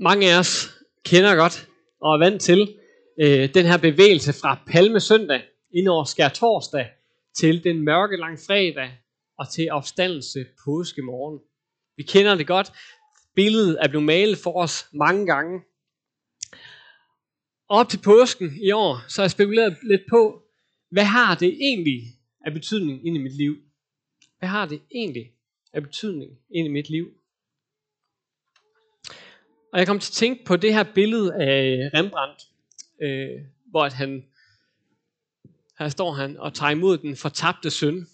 Mange af os kender godt og er vant til øh, den her bevægelse fra Palmesøndag ind over skær torsdag til den mørke lang fredag og til opstandelse påskemorgen. Vi kender det godt. Billedet er blevet malet for os mange gange. Op til påsken i år, så har jeg spekuleret lidt på, hvad har det egentlig af betydning ind i mit liv? Hvad har det egentlig af betydning ind i mit liv? Og jeg kom til at tænke på det her billede af Rembrandt, øh, hvor at han, her står han og tager imod den fortabte søn.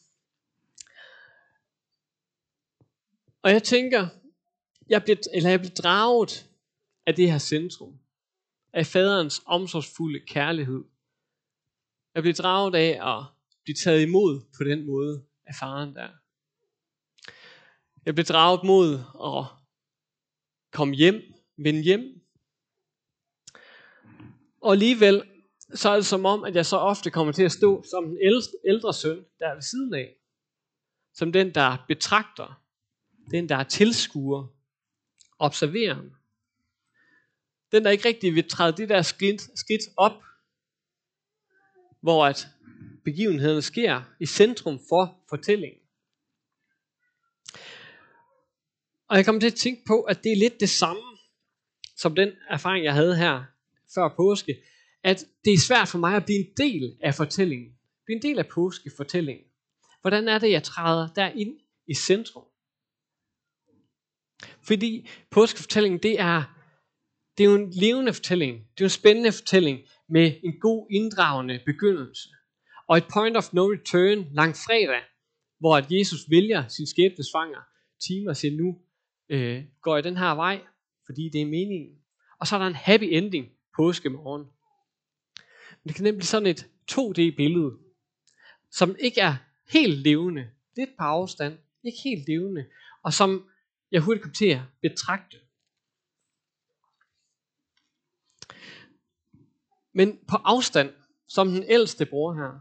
Og jeg tænker, jeg bliver, eller jeg bliver draget af det her centrum, af faderens omsorgsfulde kærlighed. Jeg bliver draget af at blive taget imod på den måde af faren der. Jeg bliver draget mod at komme hjem vende hjem. Og alligevel, så er det som om, at jeg så ofte kommer til at stå som den ældre, ældre søn, der er ved siden af. Som den, der betragter. Den, der er tilskuer. Observerer. Den, der ikke rigtig vil træde det der skridt, skridt op, hvor at begivenheden sker i centrum for fortællingen. Og jeg kommer til at tænke på, at det er lidt det samme, som den erfaring, jeg havde her før påske, at det er svært for mig at blive en del af fortællingen. Blive en del af påskefortællingen. Hvordan er det, jeg træder derind i centrum? Fordi påskefortællingen, det er, det er jo en levende fortælling. Det er jo en spændende fortælling med en god inddragende begyndelse. Og et point of no return lang fredag, hvor at Jesus vælger sin skæbnesvanger timer og siger, nu øh, går jeg den her vej, fordi det er meningen. Og så er der en happy ending påske morgen. Men det kan nemlig sådan et 2D-billede, som ikke er helt levende, lidt på afstand, ikke helt levende, og som jeg hurtigt kom til at betragte. Men på afstand, som den ældste bror her,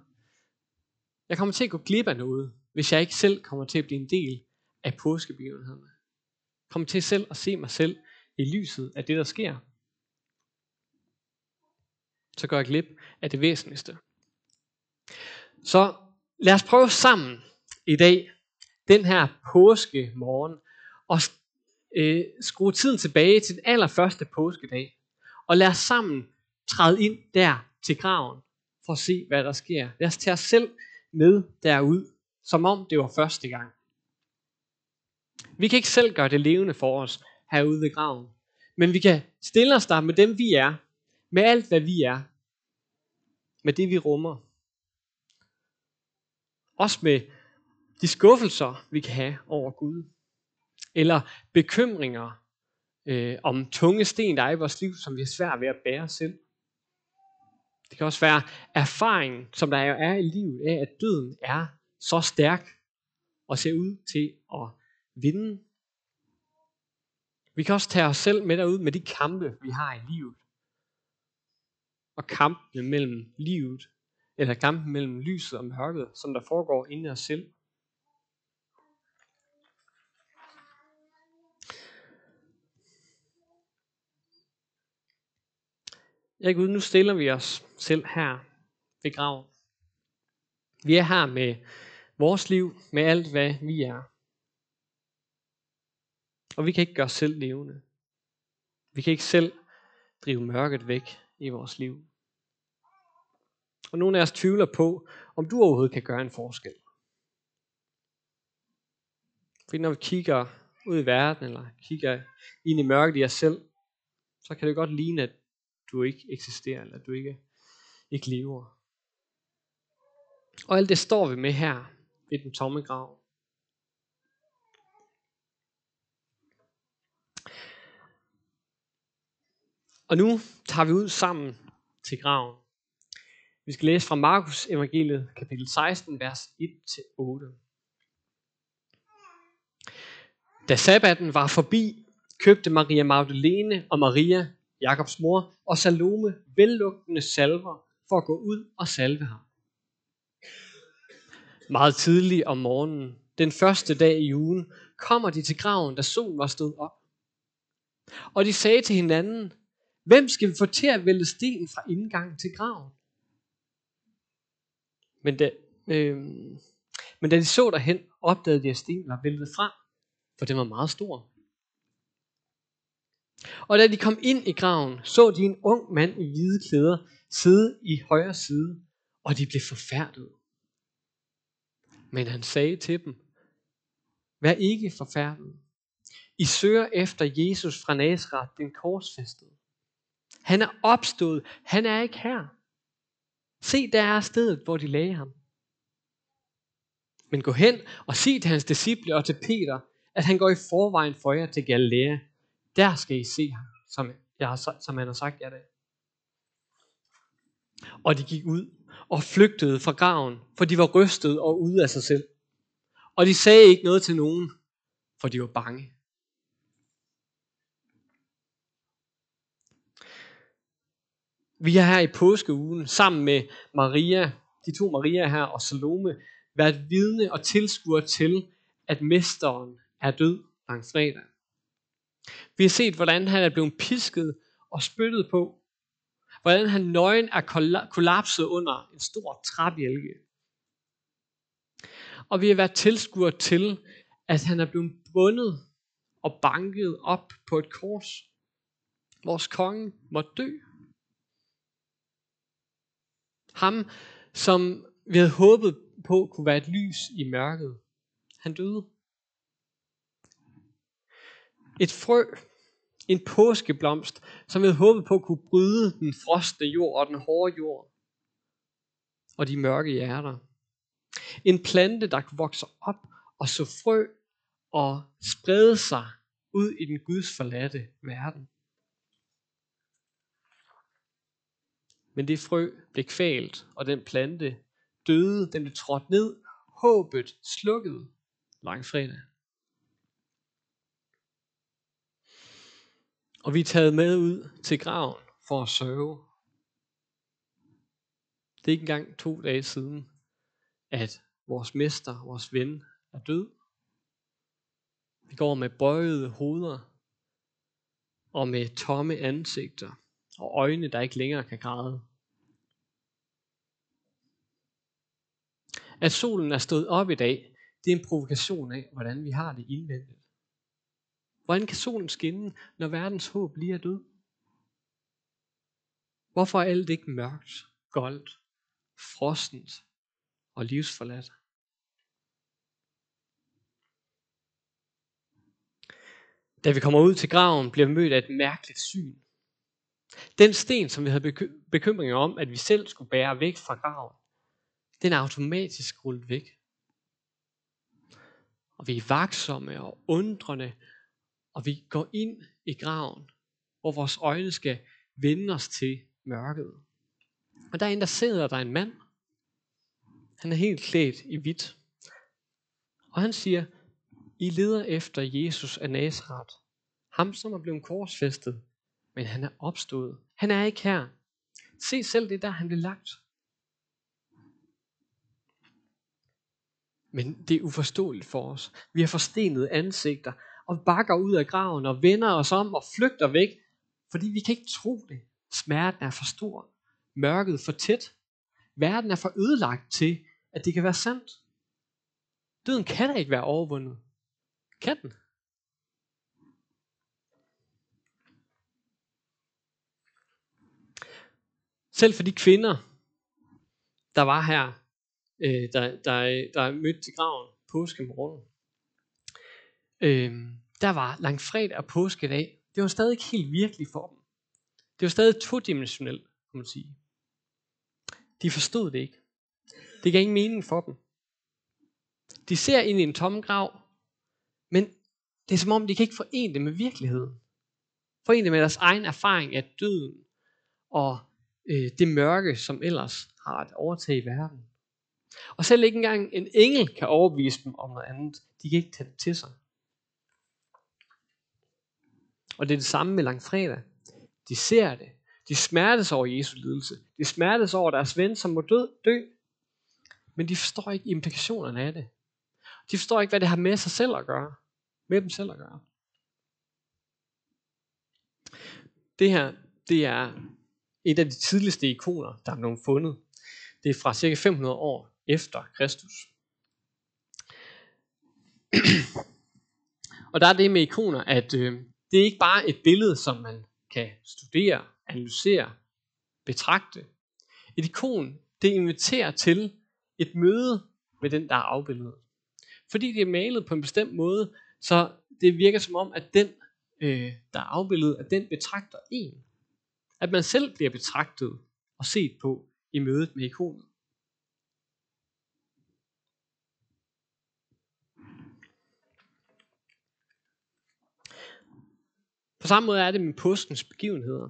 jeg kommer til at gå glip af noget, hvis jeg ikke selv kommer til at blive en del af påskebegivenhederne. Kommer til selv at se mig selv i lyset af det, der sker, så går jeg glip af det væsentligste. Så lad os prøve sammen i dag, den her påske morgen, og øh, skrue tiden tilbage til den allerførste påskedag. Og lad os sammen træde ind der til graven, for at se, hvad der sker. Lad os tage os selv med derud, som om det var første gang. Vi kan ikke selv gøre det levende for os, herude ved graven. Men vi kan stille os der med dem, vi er. Med alt, hvad vi er. Med det, vi rummer. Også med de skuffelser, vi kan have over Gud. Eller bekymringer øh, om tunge sten, der er i vores liv, som vi er svært ved at bære selv. Det kan også være erfaringen, som der jo er i livet af, at døden er så stærk og ser ud til at vinde vi kan også tage os selv med derud med de kampe, vi har i livet. Og kampen mellem livet, eller kampen mellem lyset og mørket, som der foregår inde i os selv. Ja Gud, nu stiller vi os selv her ved graven. Vi er her med vores liv, med alt hvad vi er. Og vi kan ikke gøre os selv levende. Vi kan ikke selv drive mørket væk i vores liv. Og nogle af os tvivler på, om du overhovedet kan gøre en forskel. Fordi når vi kigger ud i verden, eller kigger ind i mørket i os selv, så kan det godt ligne, at du ikke eksisterer, eller at du ikke, ikke lever. Og alt det står vi med her ved den tomme grav. Og nu tager vi ud sammen til graven. Vi skal læse fra Markus evangeliet, kapitel 16, vers 1-8. Da sabbaten var forbi, købte Maria Magdalene og Maria, Jakobs mor, og Salome vellugtende salver for at gå ud og salve ham. Meget tidligt om morgenen, den første dag i ugen, kommer de til graven, da solen var stået op. Og de sagde til hinanden, hvem skal vi få til at vælge sten fra indgangen til graven? Men da, øh, men da de så derhen, opdagede de, at stenen var væltet frem, for den var meget stor. Og da de kom ind i graven, så de en ung mand i hvide klæder sidde i højre side, og de blev forfærdet. Men han sagde til dem, vær ikke forfærdet. I søger efter Jesus fra Nazareth, den korsfæstede. Han er opstået. Han er ikke her. Se, der er stedet, hvor de lagde ham. Men gå hen og sig til hans disciple og til Peter, at han går i forvejen for jer til Galilea. Der skal I se ham, som, jeg har, som han har sagt jer det. Og de gik ud og flygtede fra graven, for de var rystet og ude af sig selv. Og de sagde ikke noget til nogen, for de var bange. Vi er her i påskeugen sammen med Maria, de to Maria her og Salome, været vidne og tilskuer til, at mesteren er død fredag. Vi har set, hvordan han er blevet pisket og spyttet på. Hvordan han nøgen er kollapset under en stor træbjælke. Og vi har været tilskuer til, at han er blevet bundet og banket op på et kors. Vores konge må dø. Ham, som vi havde håbet på kunne være et lys i mørket. Han døde. Et frø, en påskeblomst, som vi havde håbet på kunne bryde den frostende jord og den hårde jord og de mørke hjerter. En plante, der kunne vokse op og så frø og sprede sig ud i den Guds forladte verden. Men det frø blev kvalt, og den plante døde, den blev trådt ned, håbet slukket langfredag. Og vi er taget med ud til graven for at sørge. Det er ikke engang to dage siden, at vores mester, vores ven, er død. Vi går med bøjede hoveder og med tomme ansigter og øjne, der ikke længere kan græde. At solen er stået op i dag, det er en provokation af, hvordan vi har det indvendigt. Hvordan kan solen skinne, når verdens håb lige er død? Hvorfor er alt ikke mørkt, goldt, frostent og livsforladt? Da vi kommer ud til graven, bliver vi mødt af et mærkeligt syn. Den sten, som vi havde bekymringer om, at vi selv skulle bære væk fra graven, den er automatisk rullet væk. Og vi er vaksomme og undrende, og vi går ind i graven, hvor vores øjne skal vende os til mørket. Og derinde der sidder der en mand. Han er helt klædt i hvidt. Og han siger, I leder efter Jesus af Nazareth. Ham, som er blevet korsfæstet. Men han er opstået. Han er ikke her. Se selv det der, han blev lagt. Men det er uforståeligt for os. Vi har forstenede ansigter og bakker ud af graven og vender os om og flygter væk, fordi vi kan ikke tro det. Smerten er for stor. Mørket for tæt. Verden er for ødelagt til, at det kan være sandt. Døden kan da ikke være overvundet. Kan den? Selv for de kvinder, der var her øh, der, der, der er mødt til graven påskemorgen. Øh, der var langfredag og påskedag. Det var stadig ikke helt virkelig for dem. Det var stadig todimensionelt, kan man sige. De forstod det ikke. Det gav ingen mening for dem. De ser ind i en tom grav, men det er som om, de kan ikke forene det med virkeligheden. Forene det med deres egen erfaring af døden og øh, det mørke, som ellers har et overtag i verden. Og selv ikke engang en engel kan overbevise dem om noget andet. De kan ikke tage det til sig. Og det er det samme med langfredag. De ser det. De smertes over Jesu lidelse. De smertes over deres ven, som må dø, dø. Men de forstår ikke implikationerne af det. De forstår ikke, hvad det har med sig selv at gøre. Med dem selv at gøre. Det her, det er et af de tidligste ikoner, der er blevet fundet. Det er fra cirka 500 år efter Kristus. Og der er det med ikoner, at øh, det er ikke bare et billede, som man kan studere, analysere, betragte. Et ikon, det inviterer til et møde med den, der er afbildet. Fordi det er malet på en bestemt måde, så det virker som om, at den, øh, der er afbildet, at den betragter en. At man selv bliver betragtet og set på i mødet med ikonet. På samme måde er det med påskens begivenheder.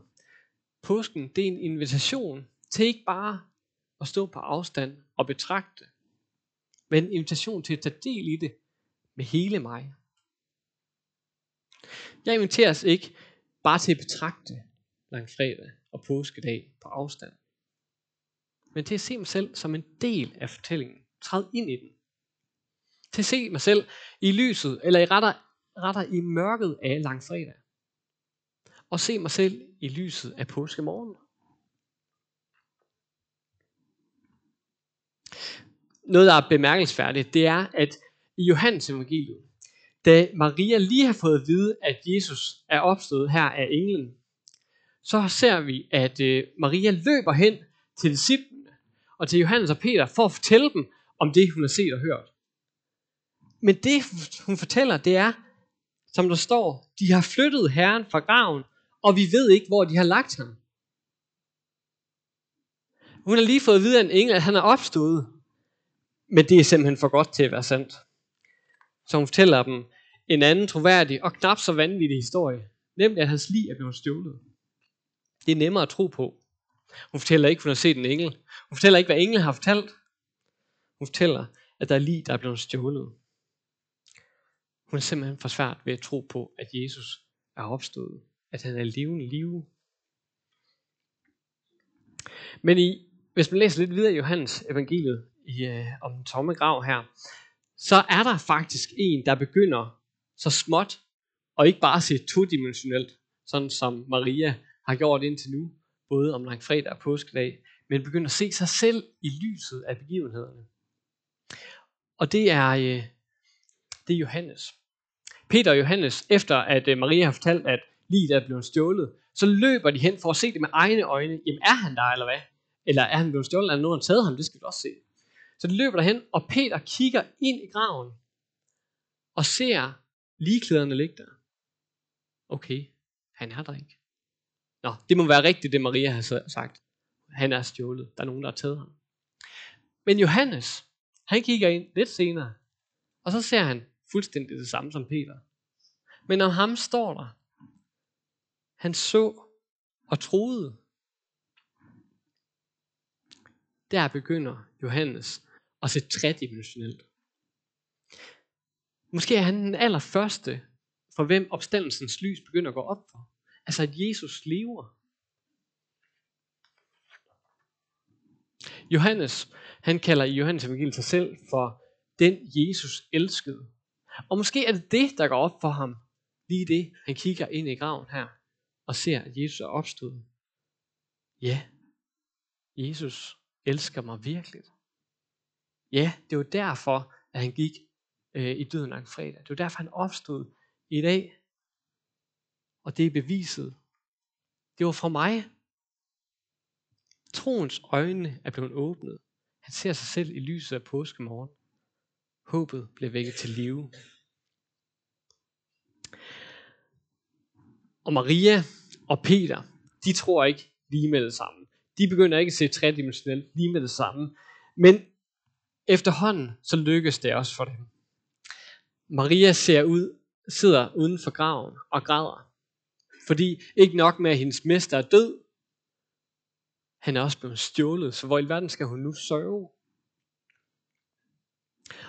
Påsken, det er en invitation til ikke bare at stå på afstand og betragte, men en invitation til at tage del i det med hele mig. Jeg inviteres ikke bare til at betragte langfredag og påskedag på afstand, men til at se mig selv som en del af fortællingen. Træd ind i den. Til at se mig selv i lyset, eller i retter, retter i mørket af langfredag og se mig selv i lyset af påskemorgen. Noget, der er bemærkelsesværdigt, det er, at i Johannes evangeliet, da Maria lige har fået at vide, at Jesus er opstået her af englen, så ser vi, at øh, Maria løber hen til disciplene og til Johannes og Peter for at fortælle dem om det, hun har set og hørt. Men det, hun fortæller, det er, som der står, de har flyttet Herren fra graven, og vi ved ikke, hvor de har lagt ham. Hun har lige fået at vide af en engel, at han er opstået. Men det er simpelthen for godt til at være sandt. Så hun fortæller dem en anden troværdig og knap så vanvittig historie. Nemlig, at hans liv er blevet stjålet. Det er nemmere at tro på. Hun fortæller ikke, at hun har set en engel. Hun fortæller ikke, hvad englen har fortalt. Hun fortæller, at der er lige, der er blevet stjålet. Hun er simpelthen for svært ved at tro på, at Jesus er opstået at han er levende liv. Men i, hvis man læser lidt videre i Johannes evangeliet i, øh, om den tomme grav her, så er der faktisk en, der begynder så småt, og ikke bare se todimensionelt, sådan som Maria har gjort indtil nu, både om langfredag og påskedag, men begynder at se sig selv i lyset af begivenhederne. Og det er, øh, det er Johannes. Peter og Johannes, efter at øh, Maria har fortalt, at lige er blevet stjålet, så løber de hen for at se det med egne øjne. Jamen er han der, eller hvad? Eller er han blevet stjålet, eller nogen har taget ham? Det skal vi også se. Så de løber derhen, og Peter kigger ind i graven, og ser ligeklæderne ligge der. Okay, han er der ikke. Nå, det må være rigtigt, det Maria har sagt. Han er stjålet. Der er nogen, der har taget ham. Men Johannes, han kigger ind lidt senere, og så ser han fuldstændig det samme som Peter. Men om ham står der, han så og troede. Der begynder Johannes at se tredimensionelt. Måske er han den allerførste, for hvem opstandelsens lys begynder at gå op for. Altså at Jesus lever. Johannes, han kalder i Johannes evangeliet sig selv for den Jesus elskede. Og måske er det det, der går op for ham, lige det, han kigger ind i graven her og ser, at Jesus er opstået. Ja, Jesus elsker mig virkelig. Ja, det var derfor, at han gik øh, i døden lang fredag. Det var derfor, han opstod i dag. Og det er beviset. Det var fra mig. Troens øjne er blevet åbnet. Han ser sig selv i lyset af påskemorgen. Håbet blev vækket til live. Og Maria og Peter, de tror ikke lige med det samme. De begynder ikke at se tredimensionelt lige med det samme. Men efterhånden, så lykkes det også for dem. Maria ser ud, sidder uden for graven og græder. Fordi ikke nok med, at hendes mester er død, han er også blevet stjålet, så hvor i verden skal hun nu sørge?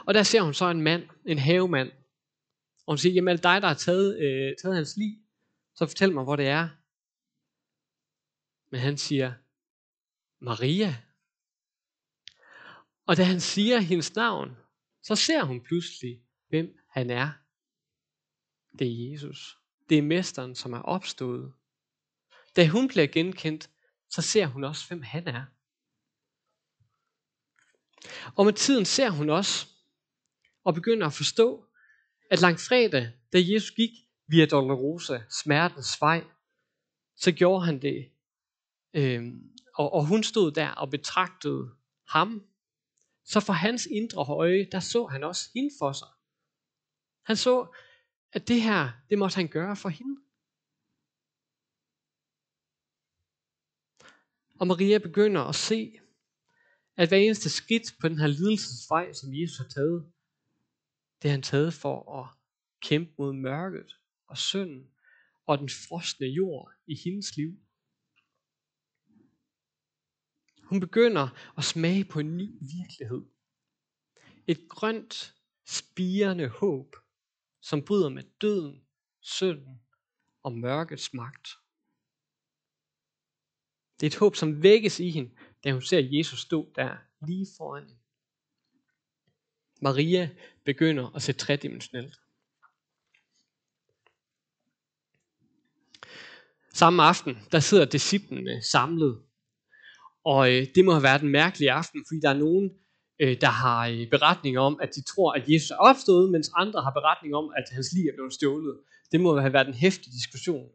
Og der ser hun så en mand, en havemand, og hun siger, jamen er det dig, der har taget, øh, taget hans liv? så fortæl mig, hvor det er. Men han siger, Maria. Og da han siger hendes navn, så ser hun pludselig, hvem han er. Det er Jesus. Det er mesteren, som er opstået. da hun bliver genkendt, så ser hun også, hvem han er. Og med tiden ser hun også, og begynder at forstå, at langfredag, da Jesus gik via Dolorosa, smertens vej, så gjorde han det. Øhm, og, og hun stod der og betragtede ham. Så for hans indre øje, der så han også hende for sig. Han så, at det her, det måtte han gøre for hende. Og Maria begynder at se, at hver eneste skridt på den her lidelsesvej, som Jesus har taget, det har han taget for at kæmpe mod mørket og synden og den frosne jord i hendes liv. Hun begynder at smage på en ny virkelighed. Et grønt, spirende håb, som bryder med døden, synden og mørkets magt. Det er et håb, som vækkes i hende, da hun ser Jesus stå der lige foran hende. Maria begynder at se tredimensionelt. Samme aften, der sidder disciplene samlet. Og øh, det må have været en mærkelig aften, fordi der er nogen, øh, der har øh, beretninger om, at de tror, at Jesus er opstået, mens andre har beretninger om, at hans liv er blevet stjålet. Det må have været en hæftig diskussion.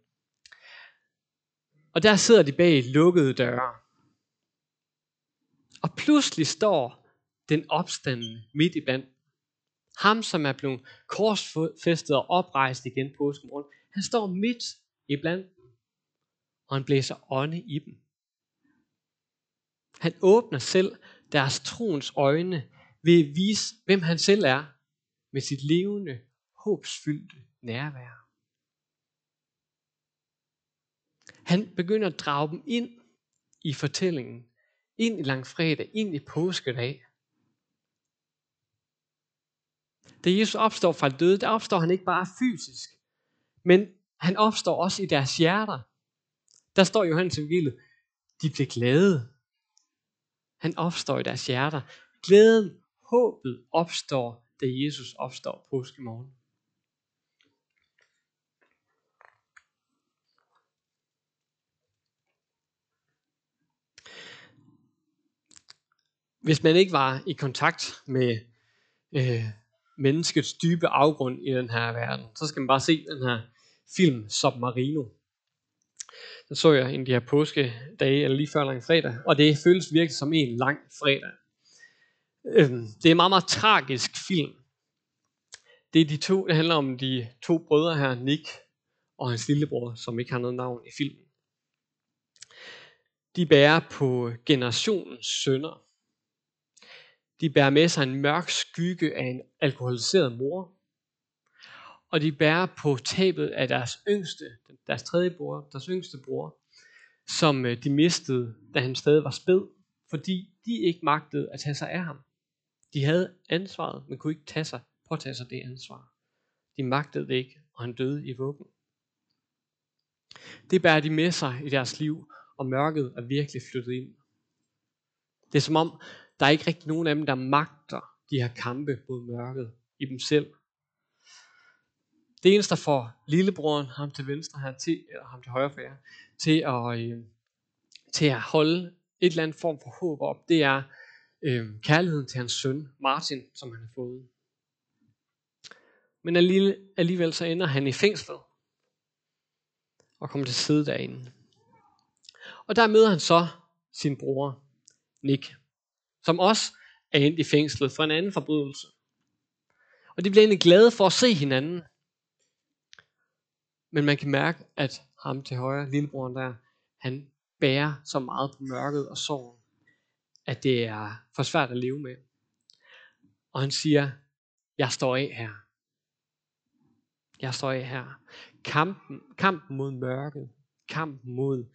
Og der sidder de bag lukkede døre. Og pludselig står den opstanden midt i band. Ham, som er blevet korsfæstet og oprejst igen på påskemorgen, han står midt i blandt, og han blæser ånde i dem. Han åbner selv deres troens øjne ved at vise, hvem han selv er, med sit levende, håbsfyldte nærvær. Han begynder at drage dem ind i fortællingen, ind i langfredag, ind i påskedag. Da Jesus opstår fra døde, der opstår han ikke bare fysisk, men han opstår også i deres hjerter. Der står i Johannes evangeliet, de blev glade. Han opstår i deres hjerter. Glæden, håbet opstår, da Jesus opstår påskemorgen. Hvis man ikke var i kontakt med øh, menneskets dybe afgrund i den her verden, så skal man bare se den her film Submarino. Den så jeg en af de her påskedage, eller lige før lang fredag, og det føles virkelig som en lang fredag. Øhm, det er en meget, meget tragisk film. Det er de to, det handler om de to brødre her, Nick og hans lillebror, som ikke har noget navn i filmen. De bærer på generationens sønder. De bærer med sig en mørk skygge af en alkoholiseret mor. Og de bærer på tabet af deres yngste, deres tredje bror, deres yngste bror, som øh, de mistede, da han stadig var spæd, fordi de ikke magtede at tage sig af ham. De havde ansvaret, men kunne ikke tage sig, påtage sig det ansvar. De magtede det ikke, og han døde i vuggen. Det bærer de med sig i deres liv, og mørket er virkelig flyttet ind. Det er som om, der er ikke rigtig nogen af dem, der magter de her kampe mod mørket i dem selv. Det eneste, der får lillebroren, ham til venstre her, til, eller ham til højre for jer, til at, øh, til at holde et eller andet form for håb op, det er øh, kærligheden til hans søn, Martin, som han har fået. Men alligevel så ender han i fængslet, og kommer til at sidde derinde. Og der møder han så sin bror, Nick, som også er endt i fængslet for en anden forbrydelse. Og de bliver egentlig glade for at se hinanden. Men man kan mærke, at ham til højre, lillebroren der, han bærer så meget på mørket og sorgen, at det er for svært at leve med. Og han siger, jeg står af her. Jeg står af her. Kampen, kampen mod mørket, kampen mod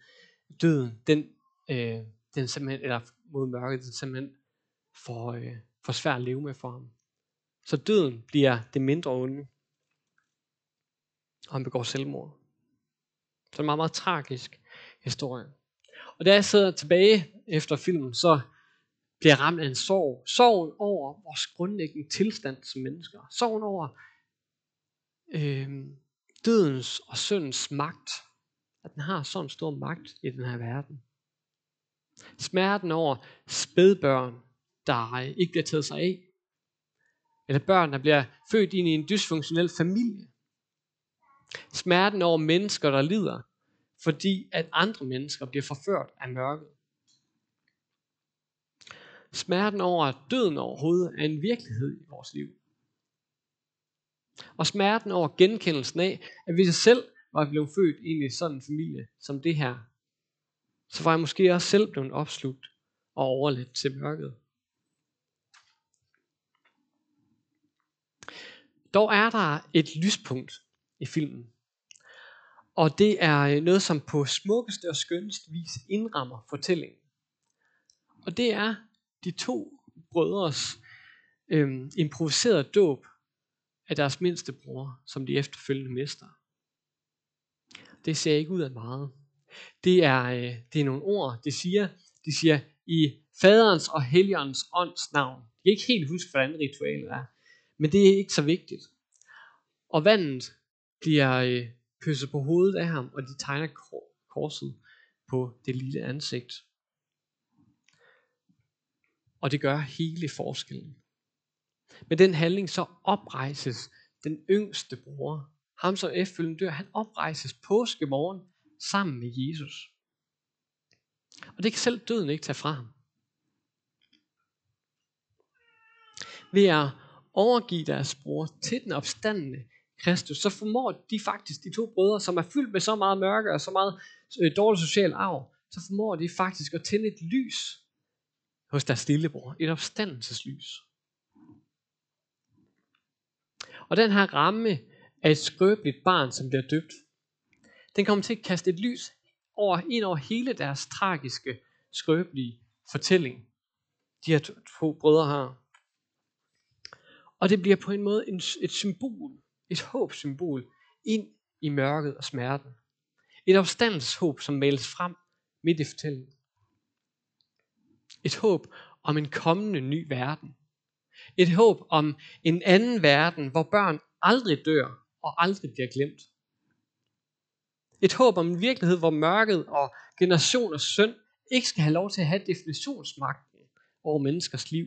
døden, den, øh, den simpelthen, eller mod mørket, den simpelthen for, øh, for svært at leve med for ham. Så døden bliver det mindre onde. Og han begår selvmord. Så en meget, meget tragisk historie. Og da jeg sidder tilbage efter filmen, så bliver jeg ramt af en sorg. Sorgen over vores grundlæggende tilstand som mennesker. Sorgen over øh, dødens og syndens magt. at den har sådan stor magt i den her verden. Smerten over spædbørn, der ikke bliver taget sig af. Eller børn, der bliver født ind i en dysfunktionel familie. Smerten over mennesker, der lider, fordi at andre mennesker bliver forført af mørket. Smerten over, at døden overhovedet er en virkelighed i vores liv. Og smerten over genkendelsen af, at hvis jeg selv var blevet født ind i sådan en familie som det her, så var jeg måske også selv blevet opslugt og overladt til mørket. Dog er der et lyspunkt i filmen. Og det er øh, noget, som på smukkeste og skønneste vis indrammer fortællingen. Og det er de to brødres øhm, improviserede dåb af deres mindste bror, som de efterfølgende mister. Det ser ikke ud af meget. Det er, øh, det er nogle ord, det siger, de siger i faderens og heligåndens ånds navn. Jeg kan ikke helt huske, hvordan ritualet er, men det er ikke så vigtigt. Og vandet bliver øh, kysset på hovedet af ham, og de tegner korset på det lille ansigt. Og det gør hele forskellen. Med den handling så oprejses den yngste bror, ham som efterfølgende dør, han oprejses påskemorgen sammen med Jesus. Og det kan selv døden ikke tage fra ham. Ved at overgive deres bror til den opstandende Kristus, så formår de faktisk, de to brødre, som er fyldt med så meget mørke og så meget øh, dårlig social arv, så formår de faktisk at tænde et lys hos deres lillebror. Et opstandelseslys. Og den her ramme af et skrøbeligt barn, som bliver døbt, den kommer til at kaste et lys over, ind over hele deres tragiske, skrøbelige fortælling. De her to, to brødre har. Og det bliver på en måde en, et symbol, et håbssymbol ind i mørket og smerten. Et opstandelseshåb, som males frem midt i fortællingen. Et håb om en kommende ny verden. Et håb om en anden verden, hvor børn aldrig dør og aldrig bliver glemt. Et håb om en virkelighed, hvor mørket og generationers synd ikke skal have lov til at have definitionsmagten over menneskers liv.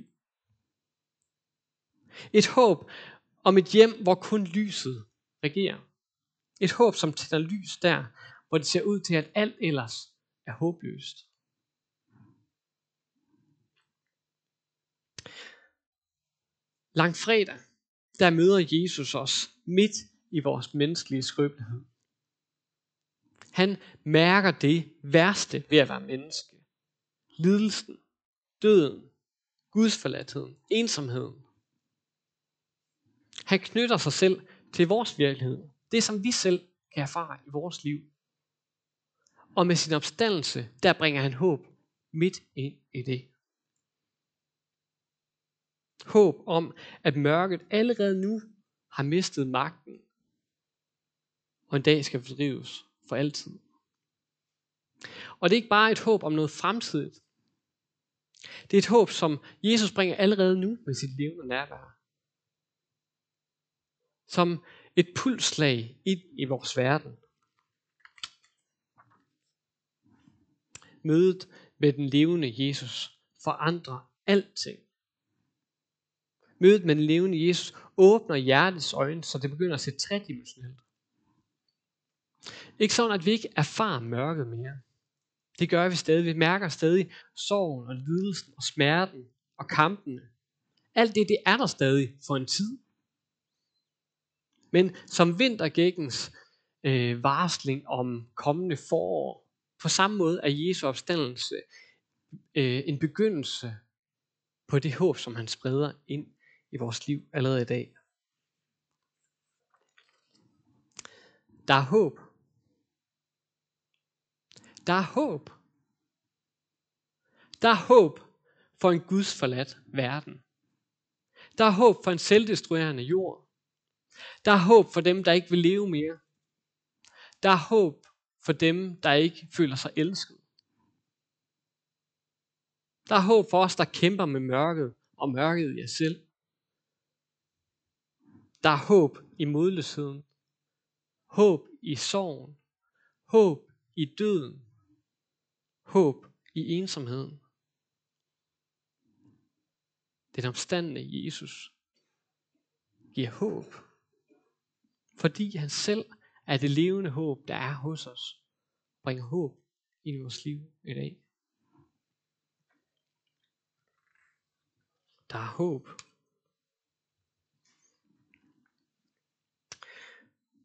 Et håb om et hjem, hvor kun lyset regerer. Et håb, som tænder lys der, hvor det ser ud til, at alt ellers er håbløst. Langfredag, der møder Jesus os midt i vores menneskelige skrøbelighed. Han mærker det værste ved at være menneske. Lidelsen, døden, gudsforladtheden, ensomheden. Han knytter sig selv til vores virkelighed. Det som vi selv kan erfare i vores liv. Og med sin opstandelse, der bringer han håb midt ind i det. Håb om, at mørket allerede nu har mistet magten, og en dag skal fordrives for altid. Og det er ikke bare et håb om noget fremtidigt. Det er et håb, som Jesus bringer allerede nu med sit levende nærvær. Som et pulslag ind i vores verden. Mødet med den levende Jesus forandrer alting. Mødet med den levende Jesus åbner hjertets øjne, så det begynder at se tredimensionelt. Ikke sådan, at vi ikke erfarer mørket mere. Det gør vi stadig. Vi mærker stadig sorgen og lidelsen og smerten og kampene. Alt det, det er der stadig for en tid. Men som vintergækkens øh, varsling om kommende forår, på samme måde er Jesu opstandelse øh, en begyndelse på det håb, som han spreder ind i vores liv allerede i dag. Der er håb. Der er håb. Der er håb for en gudsforladt verden. Der er håb for en selvdestruerende jord. Der er håb for dem, der ikke vil leve mere. Der er håb for dem, der ikke føler sig elsket. Der er håb for os, der kæmper med mørket og mørket i os selv. Der er håb i modløsheden. Håb i sorgen. Håb i døden. Håb i ensomheden. Den omstandende Jesus giver håb. Fordi han selv er det levende håb, der er hos os. Bringer håb ind i vores liv i dag. Der er håb.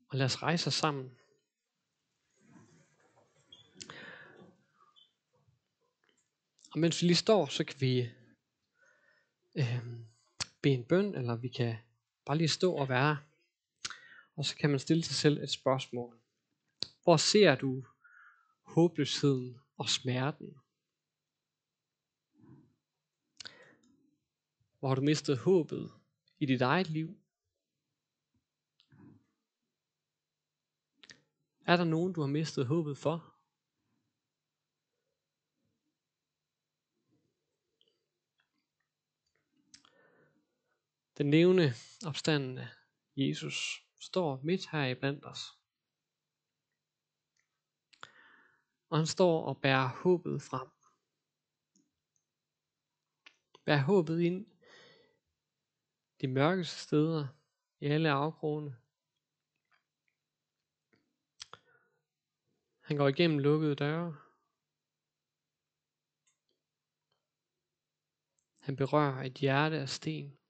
Og lad os rejse os sammen. Og mens vi lige står, så kan vi øh, bede en bøn, eller vi kan bare lige stå og være. Og så kan man stille sig selv et spørgsmål. Hvor ser du håbløsheden og smerten? Hvor har du mistet håbet i dit eget liv? Er der nogen, du har mistet håbet for? Den levende opstandende Jesus står midt her i blandt os. Og han står og bærer håbet frem. Bærer håbet ind de mørkeste steder i alle afkrogene. Han går igennem lukkede døre. Han berører et hjerte af sten.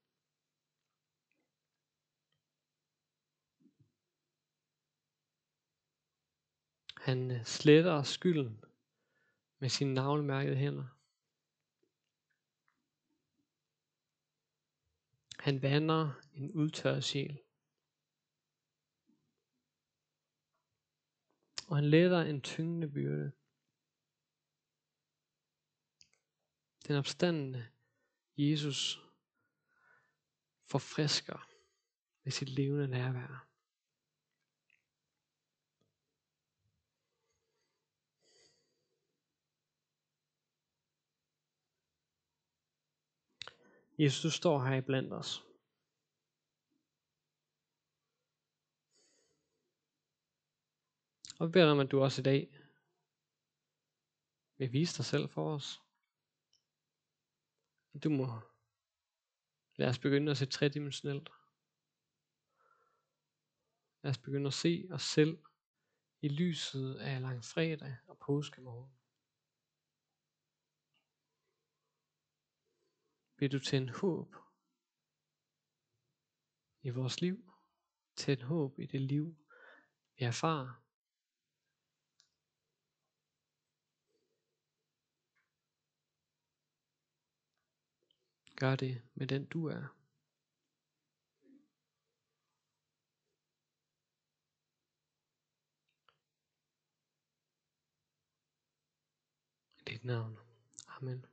Han øh, sletter skylden med sine navlemærkede hænder. Han vander en udtørret sjæl. Og han letter en tyngende byrde. Den opstandende Jesus forfrisker med sit levende nærvær. Jesus, du står her i blandt os. Og vi beder om, at du også i dag vil vise dig selv for os. Du må lade os begynde at se tredimensionelt. Lad os begynde at se os selv i lyset af langfredag og påskemorgen. Vil du tænde håb i vores liv? Tænd håb i det liv, vi erfarer. Gør det med den du er. I dit navn. Amen.